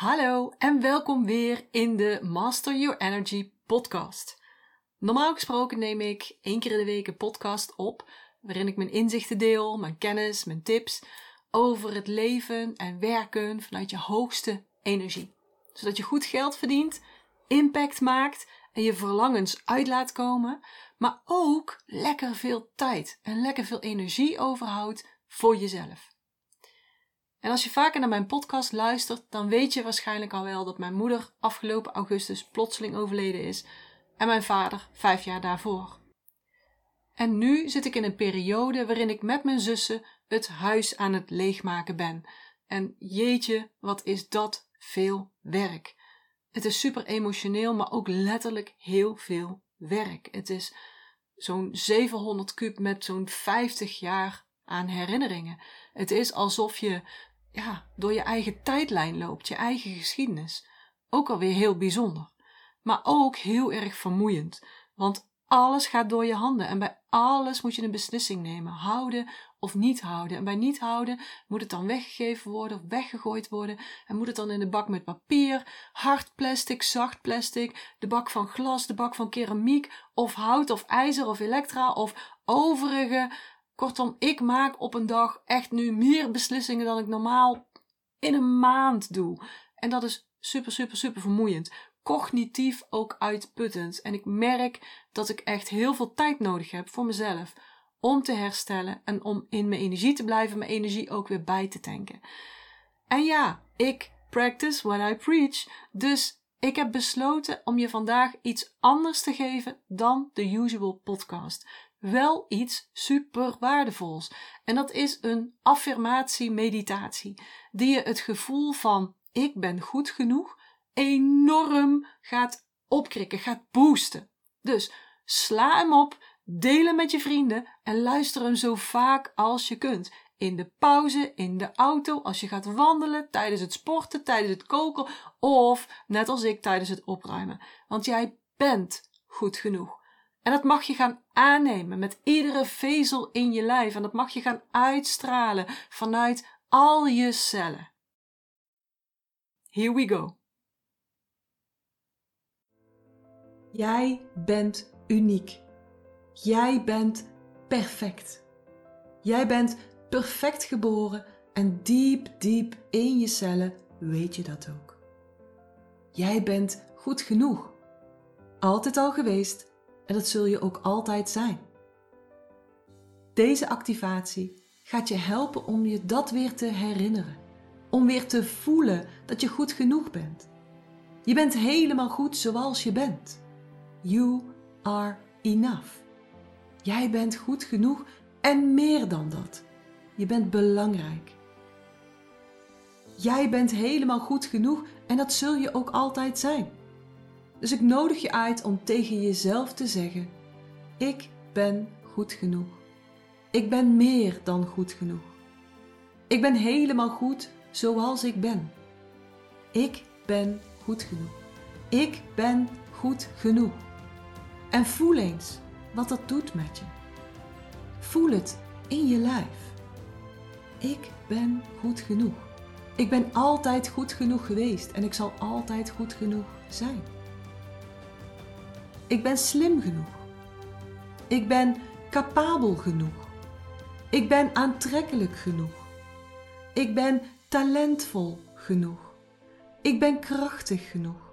Hallo en welkom weer in de Master Your Energy podcast. Normaal gesproken neem ik één keer in de week een podcast op waarin ik mijn inzichten deel, mijn kennis, mijn tips over het leven en werken vanuit je hoogste energie. Zodat je goed geld verdient, impact maakt en je verlangens uit laat komen, maar ook lekker veel tijd en lekker veel energie overhoudt voor jezelf. En als je vaker naar mijn podcast luistert, dan weet je waarschijnlijk al wel dat mijn moeder afgelopen augustus plotseling overleden is en mijn vader vijf jaar daarvoor. En nu zit ik in een periode waarin ik met mijn zussen het huis aan het leegmaken ben. En jeetje, wat is dat veel werk. Het is super emotioneel, maar ook letterlijk heel veel werk. Het is zo'n 700 kub met zo'n 50 jaar aan herinneringen. Het is alsof je ja, door je eigen tijdlijn loopt, je eigen geschiedenis. Ook alweer heel bijzonder. Maar ook heel erg vermoeiend. Want alles gaat door je handen en bij alles moet je een beslissing nemen. Houden of niet houden. En bij niet houden moet het dan weggegeven worden of weggegooid worden. En moet het dan in de bak met papier, hard plastic, zacht plastic, de bak van glas, de bak van keramiek of hout of ijzer of elektra of overige Kortom, ik maak op een dag echt nu meer beslissingen dan ik normaal in een maand doe. En dat is super, super, super vermoeiend. Cognitief ook uitputtend. En ik merk dat ik echt heel veel tijd nodig heb voor mezelf om te herstellen en om in mijn energie te blijven, mijn energie ook weer bij te tanken. En ja, ik practice what I preach. Dus ik heb besloten om je vandaag iets anders te geven dan de usual podcast wel iets super waardevols. En dat is een affirmatie-meditatie, die je het gevoel van ik ben goed genoeg enorm gaat opkrikken, gaat boosten. Dus sla hem op, deel hem met je vrienden en luister hem zo vaak als je kunt. In de pauze, in de auto, als je gaat wandelen, tijdens het sporten, tijdens het koken of net als ik tijdens het opruimen. Want jij bent goed genoeg. En dat mag je gaan aannemen met iedere vezel in je lijf. En dat mag je gaan uitstralen vanuit al je cellen. Here we go. Jij bent uniek. Jij bent perfect. Jij bent perfect geboren en diep, diep in je cellen weet je dat ook. Jij bent goed genoeg. Altijd al geweest en dat zul je ook altijd zijn. Deze activatie gaat je helpen om je dat weer te herinneren. Om weer te voelen dat je goed genoeg bent. Je bent helemaal goed zoals je bent. You are enough. Jij bent goed genoeg en meer dan dat. Je bent belangrijk. Jij bent helemaal goed genoeg en dat zul je ook altijd zijn. Dus ik nodig je uit om tegen jezelf te zeggen: Ik ben goed genoeg. Ik ben meer dan goed genoeg. Ik ben helemaal goed zoals ik ben. Ik ben goed genoeg. Ik ben goed genoeg. En voel eens wat dat doet met je. Voel het in je lijf. Ik ben goed genoeg. Ik ben altijd goed genoeg geweest en ik zal altijd goed genoeg zijn. Ik ben slim genoeg. Ik ben capabel genoeg. Ik ben aantrekkelijk genoeg. Ik ben talentvol genoeg. Ik ben krachtig genoeg.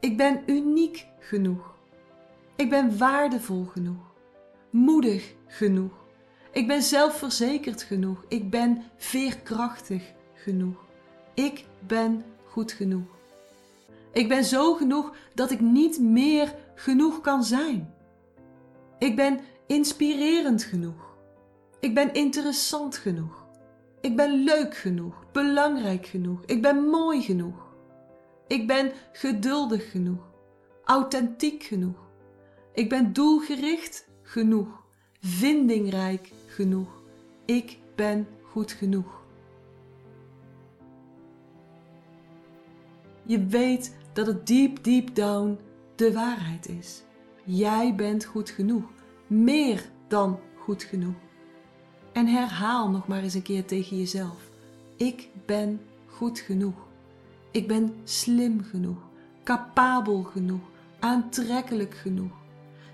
Ik ben uniek genoeg. Ik ben waardevol genoeg. Moedig genoeg. Ik ben zelfverzekerd genoeg. Ik ben veerkrachtig genoeg. Ik ben goed genoeg. Ik ben zo genoeg dat ik niet meer genoeg kan zijn. Ik ben inspirerend genoeg. Ik ben interessant genoeg. Ik ben leuk genoeg, belangrijk genoeg. Ik ben mooi genoeg. Ik ben geduldig genoeg, authentiek genoeg. Ik ben doelgericht genoeg, vindingrijk genoeg. Ik ben goed genoeg. Je weet dat het deep, deep down de waarheid is. Jij bent goed genoeg, meer dan goed genoeg. En herhaal nog maar eens een keer tegen jezelf: Ik ben goed genoeg. Ik ben slim genoeg, capabel genoeg, aantrekkelijk genoeg.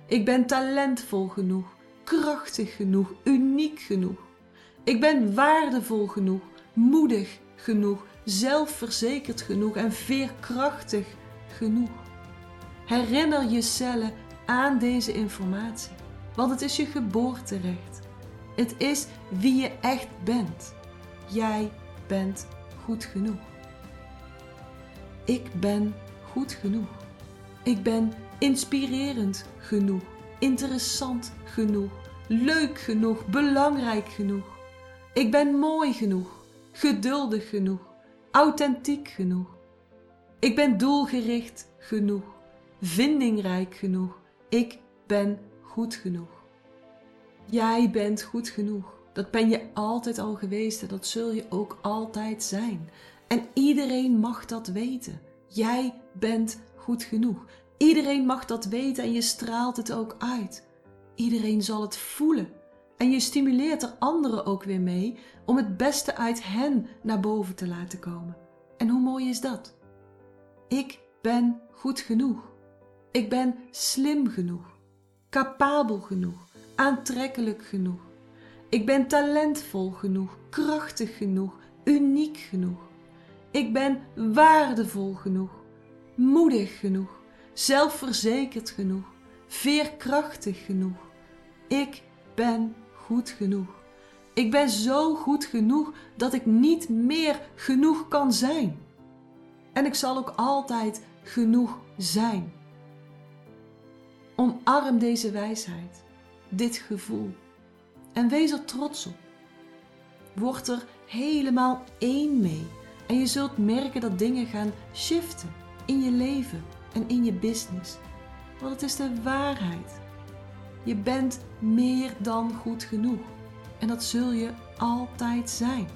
Ik ben talentvol genoeg, krachtig genoeg, uniek genoeg. Ik ben waardevol genoeg, moedig genoeg, zelfverzekerd genoeg en veerkrachtig genoeg. Herinner je cellen aan deze informatie, want het is je geboorterecht. Het is wie je echt bent. Jij bent goed genoeg. Ik ben goed genoeg. Ik ben inspirerend genoeg, interessant genoeg, leuk genoeg, belangrijk genoeg. Ik ben mooi genoeg, geduldig genoeg, authentiek genoeg. Ik ben doelgericht genoeg, vindingrijk genoeg. Ik ben goed genoeg. Jij bent goed genoeg. Dat ben je altijd al geweest en dat zul je ook altijd zijn. En iedereen mag dat weten. Jij bent goed genoeg. Iedereen mag dat weten en je straalt het ook uit. Iedereen zal het voelen. En je stimuleert er anderen ook weer mee om het beste uit hen naar boven te laten komen. En hoe mooi is dat? Ik ben goed genoeg. Ik ben slim genoeg, capabel genoeg, aantrekkelijk genoeg. Ik ben talentvol genoeg, krachtig genoeg, uniek genoeg. Ik ben waardevol genoeg, moedig genoeg, zelfverzekerd genoeg, veerkrachtig genoeg. Ik ben goed genoeg. Ik ben zo goed genoeg dat ik niet meer genoeg kan zijn. En ik zal ook altijd genoeg zijn. Omarm deze wijsheid, dit gevoel en wees er trots op. Word er helemaal één mee en je zult merken dat dingen gaan shiften in je leven en in je business. Want het is de waarheid. Je bent meer dan goed genoeg en dat zul je altijd zijn.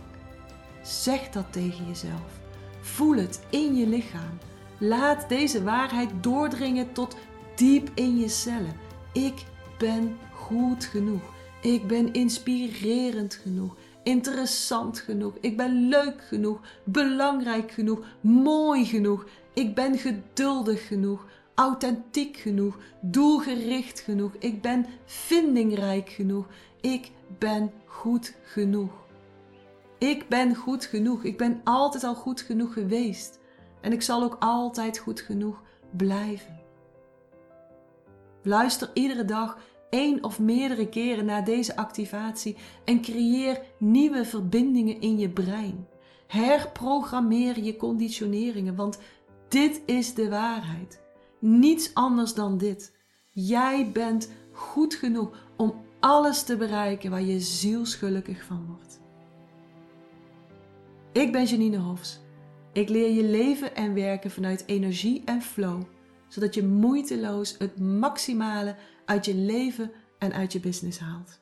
Zeg dat tegen jezelf. Voel het in je lichaam. Laat deze waarheid doordringen tot diep in je cellen. Ik ben goed genoeg. Ik ben inspirerend genoeg, interessant genoeg. Ik ben leuk genoeg, belangrijk genoeg, mooi genoeg. Ik ben geduldig genoeg, authentiek genoeg, doelgericht genoeg. Ik ben vindingrijk genoeg. Ik ben goed genoeg. Ik ben goed genoeg. Ik ben altijd al goed genoeg geweest. En ik zal ook altijd goed genoeg blijven. Luister iedere dag één of meerdere keren naar deze activatie en creëer nieuwe verbindingen in je brein. Herprogrammeer je conditioneringen, want dit is de waarheid. Niets anders dan dit. Jij bent goed genoeg om alles te bereiken waar je zielsgelukkig van wordt. Ik ben Janine Hofs. Ik leer je leven en werken vanuit energie en flow zodat je moeiteloos het maximale uit je leven en uit je business haalt.